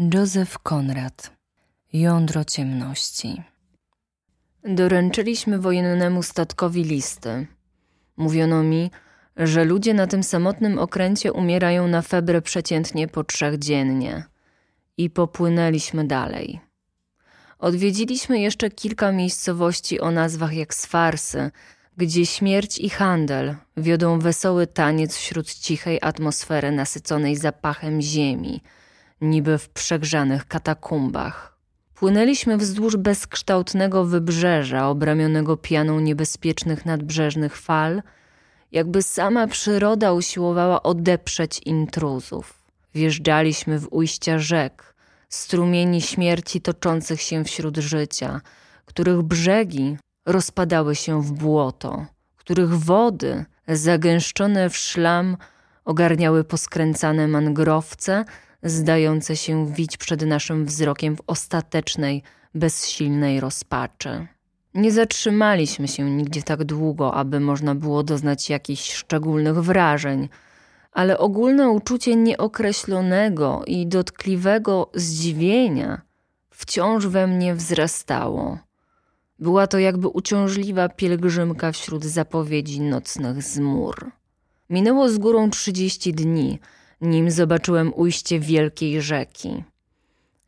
Józef Konrad Jądro ciemności Doręczyliśmy wojennemu statkowi listy. Mówiono mi, że ludzie na tym samotnym okręcie umierają na febrę przeciętnie po trzech dziennie. I popłynęliśmy dalej. Odwiedziliśmy jeszcze kilka miejscowości o nazwach jak Sfarsy, gdzie śmierć i handel wiodą wesoły taniec wśród cichej atmosfery nasyconej zapachem ziemi – niby w przegrzanych katakumbach. Płynęliśmy wzdłuż bezkształtnego wybrzeża, obramionego pianą niebezpiecznych nadbrzeżnych fal, jakby sama przyroda usiłowała odeprzeć intruzów. Wjeżdżaliśmy w ujścia rzek, strumieni śmierci toczących się wśród życia, których brzegi rozpadały się w błoto, których wody, zagęszczone w szlam, ogarniały poskręcane mangrowce, zdające się wić przed naszym wzrokiem w ostatecznej, bezsilnej rozpaczy. Nie zatrzymaliśmy się nigdzie tak długo, aby można było doznać jakichś szczególnych wrażeń, ale ogólne uczucie nieokreślonego i dotkliwego zdziwienia wciąż we mnie wzrastało. Była to jakby uciążliwa pielgrzymka wśród zapowiedzi nocnych zmur. Minęło z górą trzydzieści dni – nim zobaczyłem ujście wielkiej rzeki.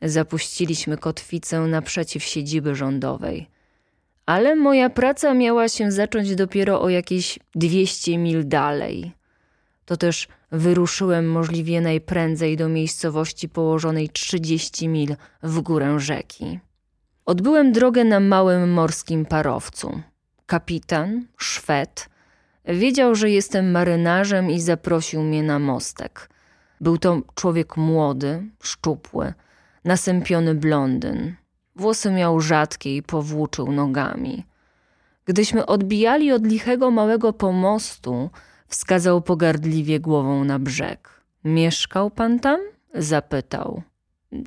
Zapuściliśmy kotwicę naprzeciw siedziby rządowej. Ale moja praca miała się zacząć dopiero o jakieś 200 mil dalej. To też wyruszyłem możliwie najprędzej do miejscowości położonej 30 mil w górę rzeki. Odbyłem drogę na małym morskim parowcu. Kapitan, Szwed, wiedział, że jestem marynarzem i zaprosił mnie na mostek. Był to człowiek młody, szczupły, nasępiony blondyn. Włosy miał rzadkie i powłóczył nogami. Gdyśmy odbijali od lichego małego pomostu, wskazał pogardliwie głową na brzeg. Mieszkał pan tam? zapytał.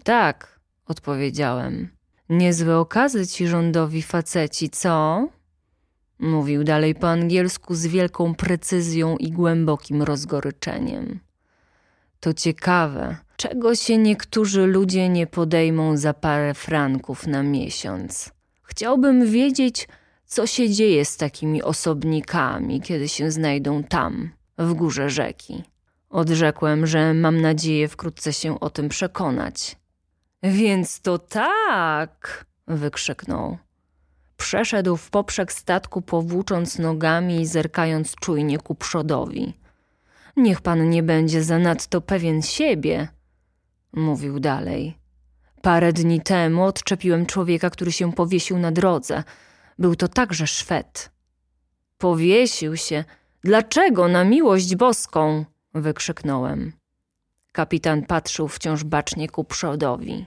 Tak, odpowiedziałem. Niezłe okazy ci rządowi faceci, co? Mówił dalej po angielsku z wielką precyzją i głębokim rozgoryczeniem. To ciekawe, czego się niektórzy ludzie nie podejmą za parę franków na miesiąc. Chciałbym wiedzieć, co się dzieje z takimi osobnikami, kiedy się znajdą tam, w górze rzeki. Odrzekłem, że mam nadzieję wkrótce się o tym przekonać. Więc to tak! wykrzyknął. Przeszedł w poprzek statku, powłócząc nogami i zerkając czujnie ku przodowi. Niech pan nie będzie zanadto pewien siebie, mówił dalej. Parę dni temu odczepiłem człowieka, który się powiesił na drodze. Był to także Szwed. Powiesił się. Dlaczego na miłość boską? wykrzyknąłem. Kapitan patrzył wciąż bacznie ku przodowi.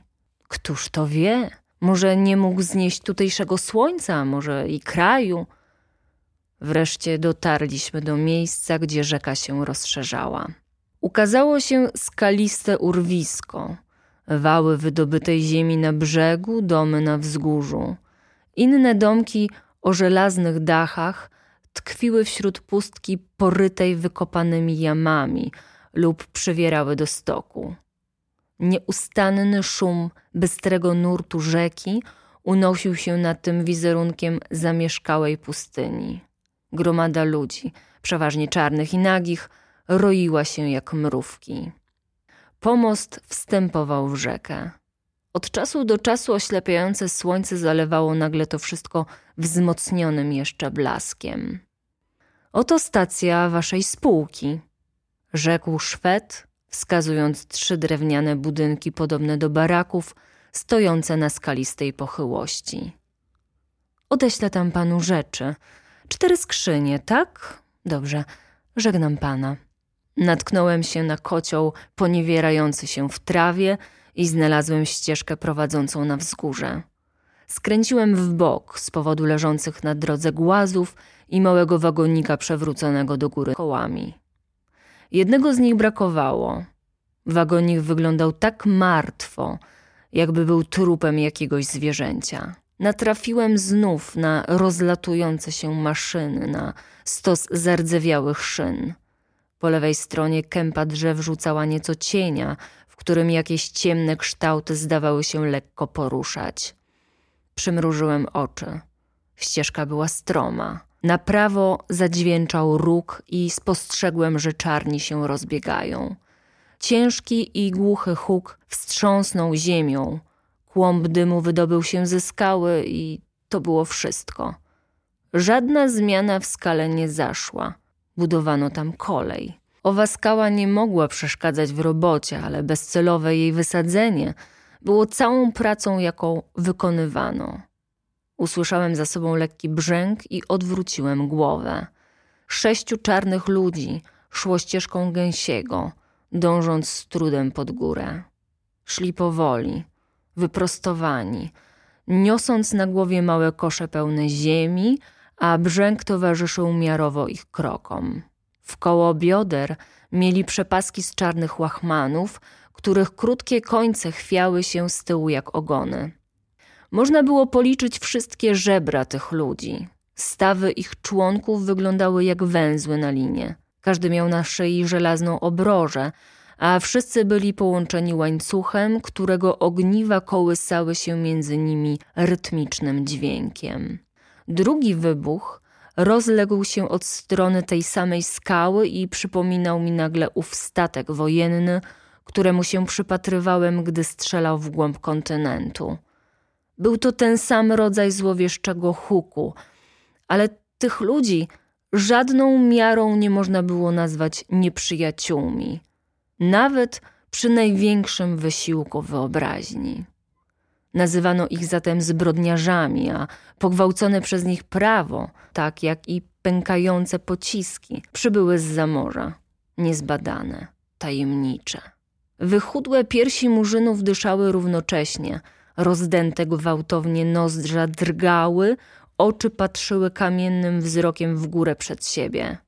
Któż to wie? Może nie mógł znieść tutejszego słońca, może i kraju. Wreszcie dotarliśmy do miejsca, gdzie rzeka się rozszerzała. Ukazało się skaliste urwisko, wały wydobytej ziemi na brzegu, domy na wzgórzu. Inne domki o żelaznych dachach tkwiły wśród pustki porytej wykopanymi jamami lub przywierały do stoku. Nieustanny szum bystrego nurtu rzeki unosił się nad tym wizerunkiem zamieszkałej pustyni. Gromada ludzi, przeważnie czarnych i nagich, roiła się jak mrówki. Pomost wstępował w rzekę. Od czasu do czasu oślepiające słońce zalewało nagle to wszystko wzmocnionym jeszcze blaskiem. Oto stacja waszej spółki, rzekł Szwed, wskazując trzy drewniane budynki podobne do baraków, stojące na skalistej pochyłości. Odeślę tam panu rzeczy, Cztery skrzynie, tak? Dobrze, żegnam pana. Natknąłem się na kocioł poniewierający się w trawie i znalazłem ścieżkę prowadzącą na wzgórze. Skręciłem w bok z powodu leżących na drodze głazów i małego wagonika przewróconego do góry kołami. Jednego z nich brakowało. Wagonik wyglądał tak martwo, jakby był trupem jakiegoś zwierzęcia natrafiłem znów na rozlatujące się maszyny, na stos zardzewiałych szyn. Po lewej stronie kępa drzew rzucała nieco cienia, w którym jakieś ciemne kształty zdawały się lekko poruszać. Przymrużyłem oczy. Ścieżka była stroma. Na prawo zadźwięczał róg i spostrzegłem, że czarni się rozbiegają. Ciężki i głuchy huk wstrząsnął ziemią. Kłąb dymu wydobył się ze skały i to było wszystko. Żadna zmiana w skale nie zaszła. Budowano tam kolej. Owa skała nie mogła przeszkadzać w robocie, ale bezcelowe jej wysadzenie było całą pracą, jaką wykonywano. Usłyszałem za sobą lekki brzęk i odwróciłem głowę. Sześciu czarnych ludzi szło ścieżką gęsiego, dążąc z trudem pod górę. Szli powoli, wyprostowani, niosąc na głowie małe kosze pełne ziemi, a brzęk towarzyszył miarowo ich krokom. W koło bioder mieli przepaski z czarnych łachmanów, których krótkie końce chwiały się z tyłu jak ogony. Można było policzyć wszystkie żebra tych ludzi. Stawy ich członków wyglądały jak węzły na linie. Każdy miał na szyi żelazną obrożę, a wszyscy byli połączeni łańcuchem, którego ogniwa kołysały się między nimi rytmicznym dźwiękiem. Drugi wybuch rozległ się od strony tej samej skały i przypominał mi nagle ów statek wojenny, któremu się przypatrywałem, gdy strzelał w głąb kontynentu. Był to ten sam rodzaj złowieszczego huku, ale tych ludzi żadną miarą nie można było nazwać nieprzyjaciółmi, nawet przy największym wysiłku wyobraźni. Nazywano ich zatem zbrodniarzami, a pogwałcone przez nich prawo, tak jak i pękające pociski, przybyły z zamorza, niezbadane, tajemnicze. Wychudłe piersi murzynów dyszały równocześnie, rozdęte gwałtownie nozdrza drgały, oczy patrzyły kamiennym wzrokiem w górę przed siebie.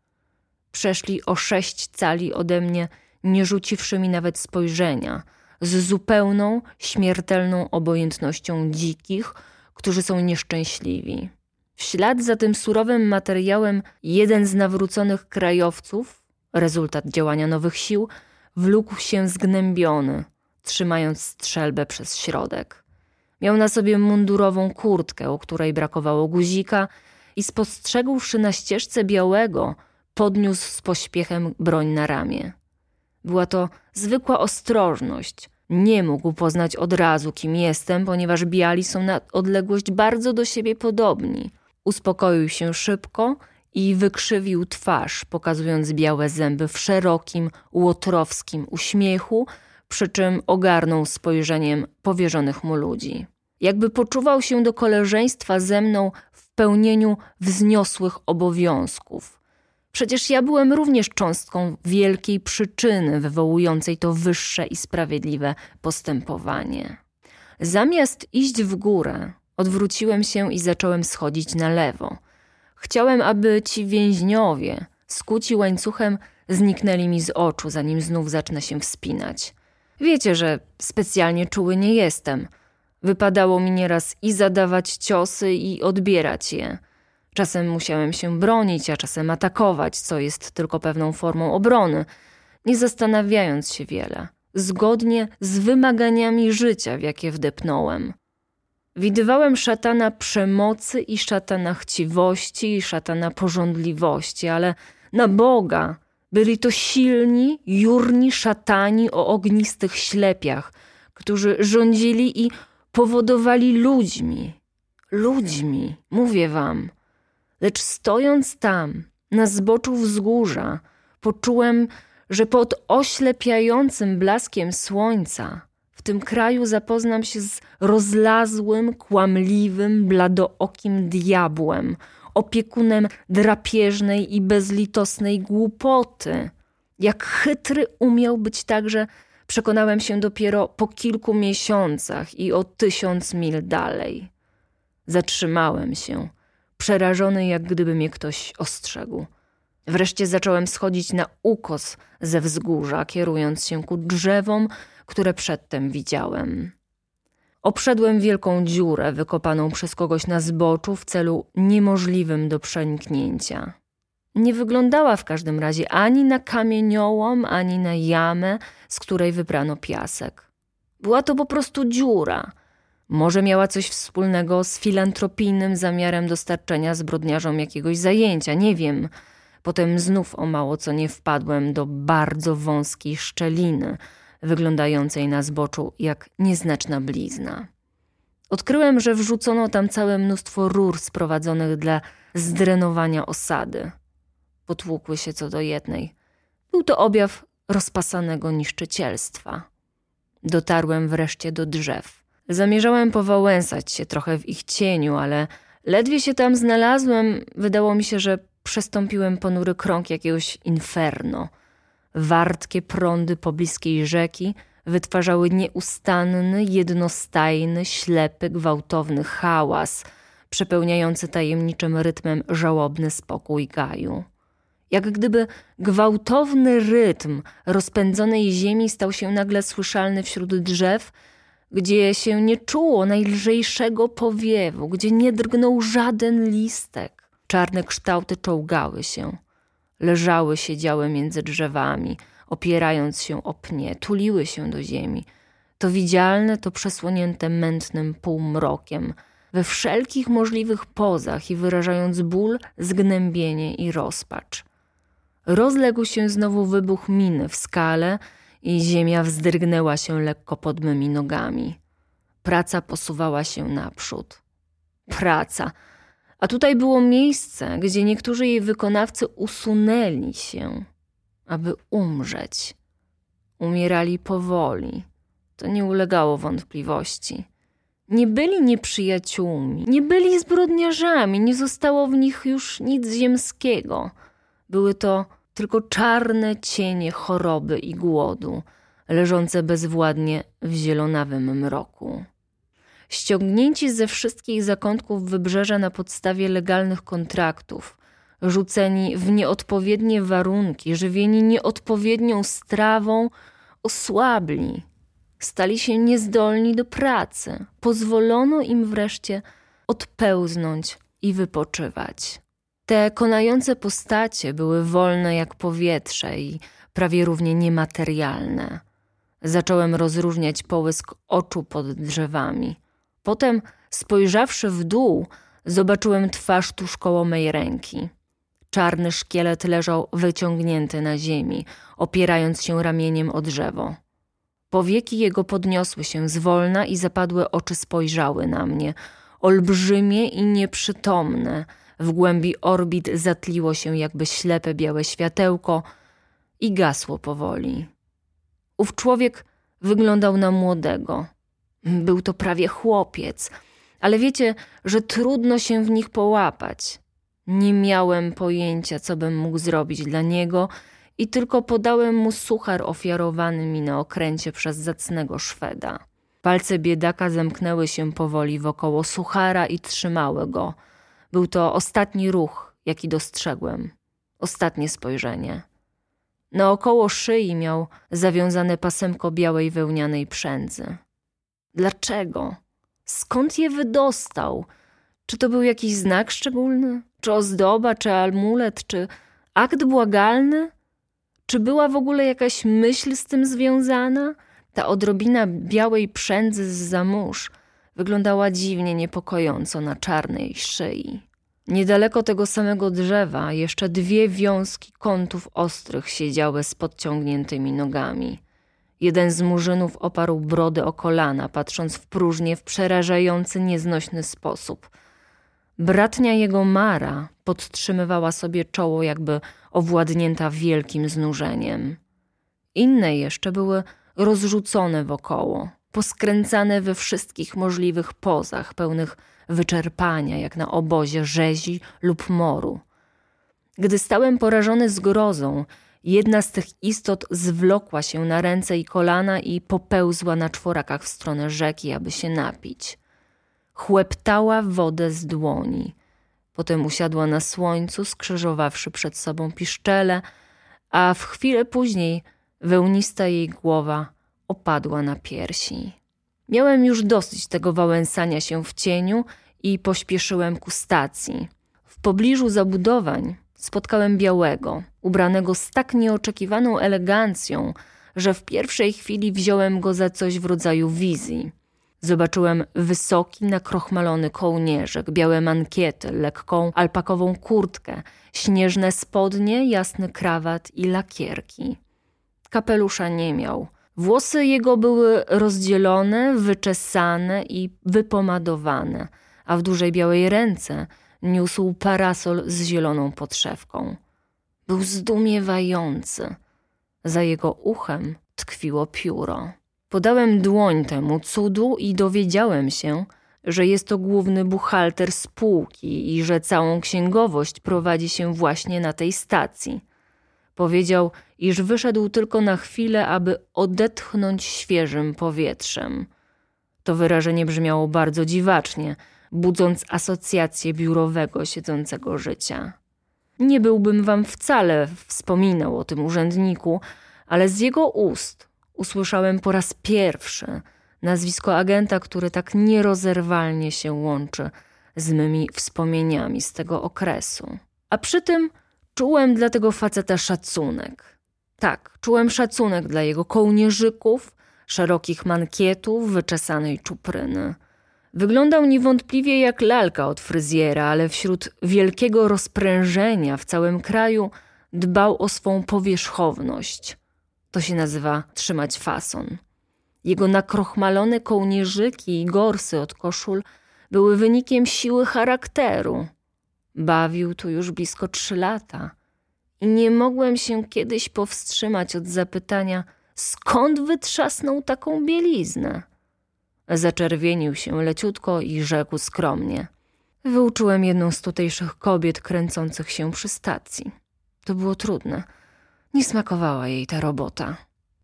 Przeszli o sześć cali ode mnie, nie rzuciwszy mi nawet spojrzenia – z zupełną, śmiertelną obojętnością dzikich, którzy są nieszczęśliwi. W ślad za tym surowym materiałem jeden z nawróconych krajowców, rezultat działania nowych sił, wlókł się zgnębiony, trzymając strzelbę przez środek. Miał na sobie mundurową kurtkę, u której brakowało guzika i spostrzegłszy na ścieżce białego, podniósł z pośpiechem broń na ramię. Była to zwykła ostrożność. Nie mógł poznać od razu, kim jestem, ponieważ biali są na odległość bardzo do siebie podobni. Uspokoił się szybko i wykrzywił twarz, pokazując białe zęby w szerokim, łotrowskim uśmiechu, przy czym ogarnął spojrzeniem powierzonych mu ludzi. Jakby poczuwał się do koleżeństwa ze mną w pełnieniu wzniosłych obowiązków – Przecież ja byłem również cząstką wielkiej przyczyny wywołującej to wyższe i sprawiedliwe postępowanie. Zamiast iść w górę, odwróciłem się i zacząłem schodzić na lewo. Chciałem, aby ci więźniowie, skuci łańcuchem, zniknęli mi z oczu, zanim znów zacznę się wspinać. Wiecie, że specjalnie czuły nie jestem. Wypadało mi nieraz i zadawać ciosy, i odbierać je – Czasem musiałem się bronić, a czasem atakować, co jest tylko pewną formą obrony, nie zastanawiając się wiele, zgodnie z wymaganiami życia, w jakie wdepnąłem. Widywałem szatana przemocy i szatana chciwości i szatana porządliwości, ale na Boga byli to silni, jurni szatani o ognistych ślepiach, którzy rządzili i powodowali ludźmi. Ludźmi, mówię wam – Lecz stojąc tam, na zboczu wzgórza, poczułem, że pod oślepiającym blaskiem słońca w tym kraju zapoznam się z rozlazłym, kłamliwym, bladookim diabłem, opiekunem drapieżnej i bezlitosnej głupoty. Jak chytry umiał być także, przekonałem się dopiero po kilku miesiącach i o tysiąc mil dalej. Zatrzymałem się – przerażony, jak gdyby mnie ktoś ostrzegł. Wreszcie zacząłem schodzić na ukos ze wzgórza, kierując się ku drzewom, które przedtem widziałem. Obszedłem wielką dziurę wykopaną przez kogoś na zboczu w celu niemożliwym do przeniknięcia. Nie wyglądała w każdym razie ani na kamieniołom, ani na jamę, z której wybrano piasek. Była to po prostu dziura. Może miała coś wspólnego z filantropijnym zamiarem dostarczenia zbrodniarzom jakiegoś zajęcia, nie wiem. Potem znów o mało co nie wpadłem do bardzo wąskiej szczeliny, wyglądającej na zboczu jak nieznaczna blizna. Odkryłem, że wrzucono tam całe mnóstwo rur sprowadzonych dla zdrenowania osady. Potłukły się co do jednej. Był to objaw rozpasanego niszczycielstwa. Dotarłem wreszcie do drzew. Zamierzałem powałęsać się trochę w ich cieniu, ale ledwie się tam znalazłem, wydało mi się, że przestąpiłem ponury krąg jakiegoś inferno. Wartkie prądy pobliskiej rzeki wytwarzały nieustanny, jednostajny, ślepy, gwałtowny hałas, przepełniający tajemniczym rytmem żałobny spokój gaju jak gdyby gwałtowny rytm rozpędzonej ziemi stał się nagle słyszalny wśród drzew, gdzie się nie czuło najlżejszego powiewu, gdzie nie drgnął żaden listek. Czarne kształty czołgały się, leżały, siedziały między drzewami, opierając się o pnie, tuliły się do ziemi. To widzialne, to przesłonięte mętnym półmrokiem, we wszelkich możliwych pozach i wyrażając ból, zgnębienie i rozpacz. Rozległ się znowu wybuch miny w skale i ziemia wzdrygnęła się lekko pod mymi nogami. Praca posuwała się naprzód. Praca. A tutaj było miejsce, gdzie niektórzy jej wykonawcy usunęli się, aby umrzeć. Umierali powoli. To nie ulegało wątpliwości. Nie byli nieprzyjaciółmi, nie byli zbrodniarzami, nie zostało w nich już nic ziemskiego – były to tylko czarne cienie choroby i głodu, leżące bezwładnie w zielonawym mroku. Ściągnięci ze wszystkich zakątków wybrzeża na podstawie legalnych kontraktów, rzuceni w nieodpowiednie warunki, żywieni nieodpowiednią strawą, osłabli, stali się niezdolni do pracy. Pozwolono im wreszcie odpełznąć i wypoczywać. Te konające postacie były wolne jak powietrze i prawie równie niematerialne. Zacząłem rozróżniać połysk oczu pod drzewami. Potem, spojrzawszy w dół, zobaczyłem twarz tuż koło mej ręki. Czarny szkielet leżał wyciągnięty na ziemi, opierając się ramieniem o drzewo. Powieki jego podniosły się zwolna i zapadłe oczy spojrzały na mnie, olbrzymie i nieprzytomne, w głębi orbit zatliło się jakby ślepe białe światełko i gasło powoli. Ów człowiek wyglądał na młodego. Był to prawie chłopiec, ale wiecie, że trudno się w nich połapać. Nie miałem pojęcia, co bym mógł zrobić dla niego i tylko podałem mu suchar ofiarowany mi na okręcie przez zacnego Szweda. Palce biedaka zamknęły się powoli wokoło suchara i trzymały go – był to ostatni ruch, jaki dostrzegłem, ostatnie spojrzenie. Naokoło szyi miał zawiązane pasemko białej wełnianej przędzy. Dlaczego? Skąd je wydostał? Czy to był jakiś znak szczególny? Czy ozdoba, czy amulet, czy akt błagalny? Czy była w ogóle jakaś myśl z tym związana? Ta odrobina białej przędzy z zamórz wyglądała dziwnie niepokojąco na czarnej szyi. Niedaleko tego samego drzewa jeszcze dwie wiązki kątów ostrych siedziały z podciągniętymi nogami. Jeden z murzynów oparł brody o kolana, patrząc w próżnię w przerażający, nieznośny sposób. Bratnia jego Mara podtrzymywała sobie czoło, jakby owładnięta wielkim znużeniem. Inne jeszcze były rozrzucone wokoło, poskręcane we wszystkich możliwych pozach, pełnych wyczerpania, jak na obozie rzezi lub moru. Gdy stałem porażony zgrozą, jedna z tych istot zwlokła się na ręce i kolana i popełzła na czworakach w stronę rzeki, aby się napić. Chłeptała wodę z dłoni. Potem usiadła na słońcu, skrzyżowawszy przed sobą piszczele, a w chwilę później wełnista jej głowa opadła na piersi. Miałem już dosyć tego wałęsania się w cieniu i pośpieszyłem ku stacji. W pobliżu zabudowań spotkałem białego, ubranego z tak nieoczekiwaną elegancją, że w pierwszej chwili wziąłem go za coś w rodzaju wizji. Zobaczyłem wysoki, nakrochmalony kołnierzyk, białe mankiety, lekką alpakową kurtkę, śnieżne spodnie, jasny krawat i lakierki. Kapelusza nie miał. Włosy jego były rozdzielone, wyczesane i wypomadowane, a w dużej białej ręce niósł parasol z zieloną podszewką. Był zdumiewający. Za jego uchem tkwiło pióro. Podałem dłoń temu cudu i dowiedziałem się, że jest to główny buchalter spółki i że całą księgowość prowadzi się właśnie na tej stacji. Powiedział, iż wyszedł tylko na chwilę, aby odetchnąć świeżym powietrzem. To wyrażenie brzmiało bardzo dziwacznie, budząc asocjację biurowego siedzącego życia. Nie byłbym wam wcale wspominał o tym urzędniku, ale z jego ust usłyszałem po raz pierwszy nazwisko agenta, który tak nierozerwalnie się łączy z mymi wspomnieniami z tego okresu. A przy tym czułem dla tego faceta szacunek. Tak, czułem szacunek dla jego kołnierzyków, szerokich mankietów, wyczesanej czupryny. Wyglądał niewątpliwie jak lalka od fryzjera, ale wśród wielkiego rozprężenia w całym kraju dbał o swą powierzchowność. To się nazywa trzymać fason. Jego nakrochmalone kołnierzyki i gorsy od koszul były wynikiem siły charakteru. Bawił tu już blisko trzy lata i nie mogłem się kiedyś powstrzymać od zapytania, skąd wytrzasnął taką bieliznę. Zaczerwienił się leciutko i rzekł skromnie. Wyuczyłem jedną z tutejszych kobiet kręcących się przy stacji. To było trudne. Nie smakowała jej ta robota.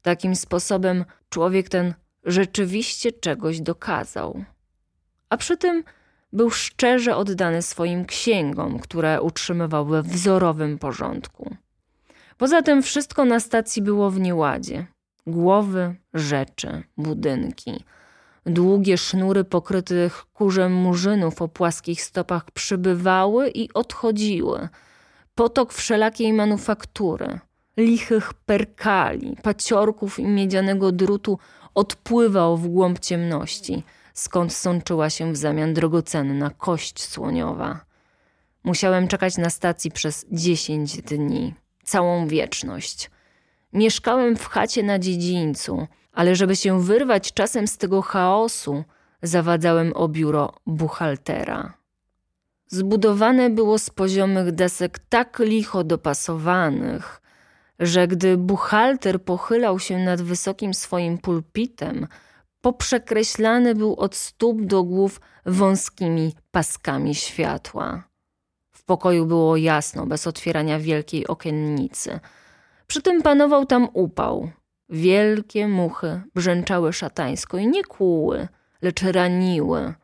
Takim sposobem człowiek ten rzeczywiście czegoś dokazał. A przy tym był szczerze oddany swoim księgom, które utrzymywał we wzorowym porządku. Poza tym wszystko na stacji było w nieładzie. Głowy, rzeczy, budynki. Długie sznury pokrytych kurzem murzynów o płaskich stopach przybywały i odchodziły. Potok wszelakiej manufaktury, lichych perkali, paciorków i miedzianego drutu odpływał w głąb ciemności, skąd sączyła się w zamian drogocenna kość słoniowa. Musiałem czekać na stacji przez dziesięć dni, całą wieczność. Mieszkałem w chacie na dziedzińcu, ale żeby się wyrwać czasem z tego chaosu, zawadzałem o biuro buchaltera. Zbudowane było z poziomych desek tak licho dopasowanych, że gdy buchalter pochylał się nad wysokim swoim pulpitem, poprzekreślany był od stóp do głów wąskimi paskami światła. W pokoju było jasno, bez otwierania wielkiej okiennicy. Przy tym panował tam upał. Wielkie muchy brzęczały szatańsko i nie kłuły, lecz raniły.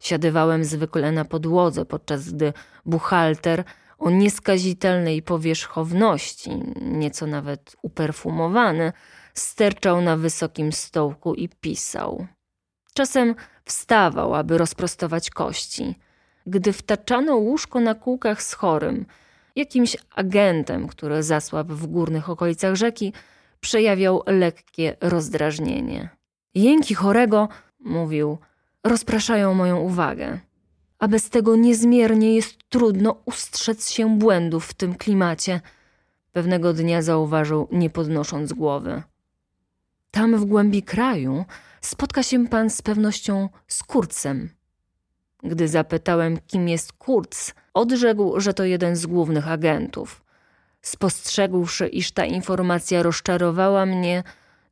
Siadywałem zwykle na podłodze, podczas gdy buchalter o nieskazitelnej powierzchowności, nieco nawet uperfumowany, sterczał na wysokim stołku i pisał. Czasem wstawał, aby rozprostować kości. Gdy wtaczano łóżko na kółkach z chorym, jakimś agentem, który zasłabł w górnych okolicach rzeki, przejawiał lekkie rozdrażnienie. Jęki chorego, mówił, rozpraszają moją uwagę a bez tego niezmiernie jest trudno ustrzec się błędów w tym klimacie. Pewnego dnia zauważył, nie podnosząc głowy. Tam w głębi kraju spotka się pan z pewnością z Kurcem. Gdy zapytałem, kim jest Kurz, odrzekł, że to jeden z głównych agentów. Spostrzegłszy, iż ta informacja rozczarowała mnie,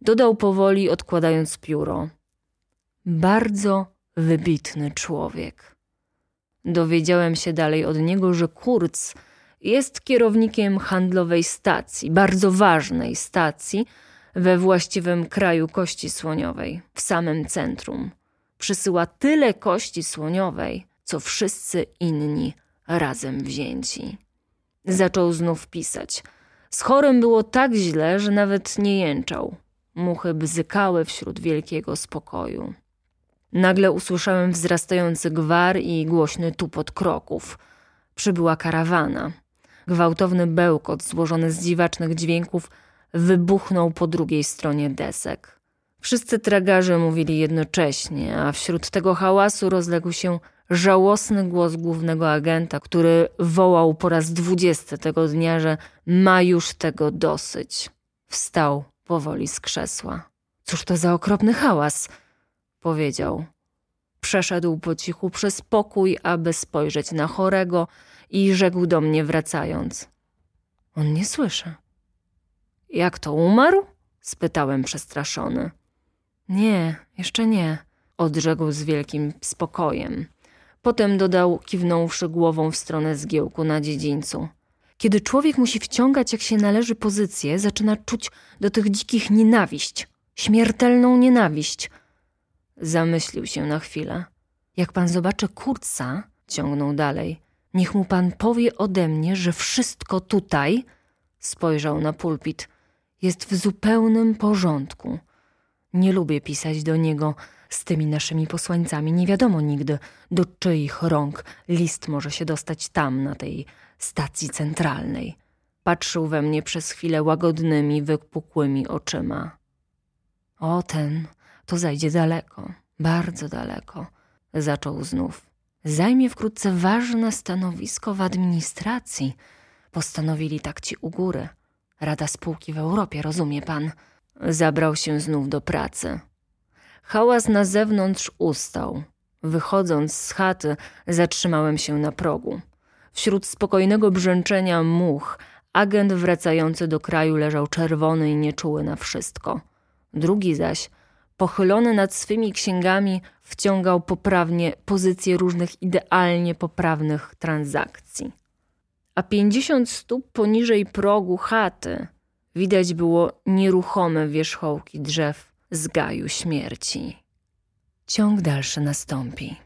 dodał powoli, odkładając pióro. Bardzo wybitny człowiek. Dowiedziałem się dalej od niego, że Kurz jest kierownikiem handlowej stacji, bardzo ważnej stacji we właściwym kraju kości słoniowej, w samym centrum. Przysyła tyle kości słoniowej, co wszyscy inni razem wzięci. Zaczął znów pisać. Z chorym było tak źle, że nawet nie jęczał. Muchy bzykały wśród wielkiego spokoju. Nagle usłyszałem wzrastający gwar i głośny tupot kroków. Przybyła karawana. Gwałtowny bełkot złożony z dziwacznych dźwięków wybuchnął po drugiej stronie desek. Wszyscy tragarze mówili jednocześnie, a wśród tego hałasu rozległ się żałosny głos głównego agenta, który wołał po raz dwudziesty tego dnia, że ma już tego dosyć. Wstał powoli z krzesła. Cóż to za okropny hałas? powiedział. Przeszedł po cichu przez pokój, aby spojrzeć na chorego i rzekł do mnie wracając. On nie słyszy. Jak to umarł? spytałem przestraszony. Nie, jeszcze nie, odrzekł z wielkim spokojem. Potem dodał, kiwnąwszy głową w stronę zgiełku na dziedzińcu. Kiedy człowiek musi wciągać jak się należy pozycję, zaczyna czuć do tych dzikich nienawiść, śmiertelną nienawiść. Zamyślił się na chwilę. Jak pan zobaczy Kurca, ciągnął dalej, niech mu pan powie ode mnie, że wszystko tutaj, spojrzał na pulpit, jest w zupełnym porządku. Nie lubię pisać do niego z tymi naszymi posłańcami. Nie wiadomo nigdy, do czyich rąk list może się dostać tam, na tej stacji centralnej. Patrzył we mnie przez chwilę łagodnymi, wypukłymi oczyma. O, ten to zajdzie daleko, bardzo daleko, zaczął znów. Zajmie wkrótce ważne stanowisko w administracji. Postanowili tak ci u góry. Rada Spółki w Europie, rozumie pan? Zabrał się znów do pracy. Hałas na zewnątrz ustał. Wychodząc z chaty, zatrzymałem się na progu. Wśród spokojnego brzęczenia much, agent wracający do kraju leżał czerwony i nieczuły na wszystko. Drugi zaś, pochylony nad swymi księgami, wciągał poprawnie pozycje różnych idealnie poprawnych transakcji. A pięćdziesiąt stóp poniżej progu chaty widać było nieruchome wierzchołki drzew z gaju śmierci. Ciąg dalszy nastąpi.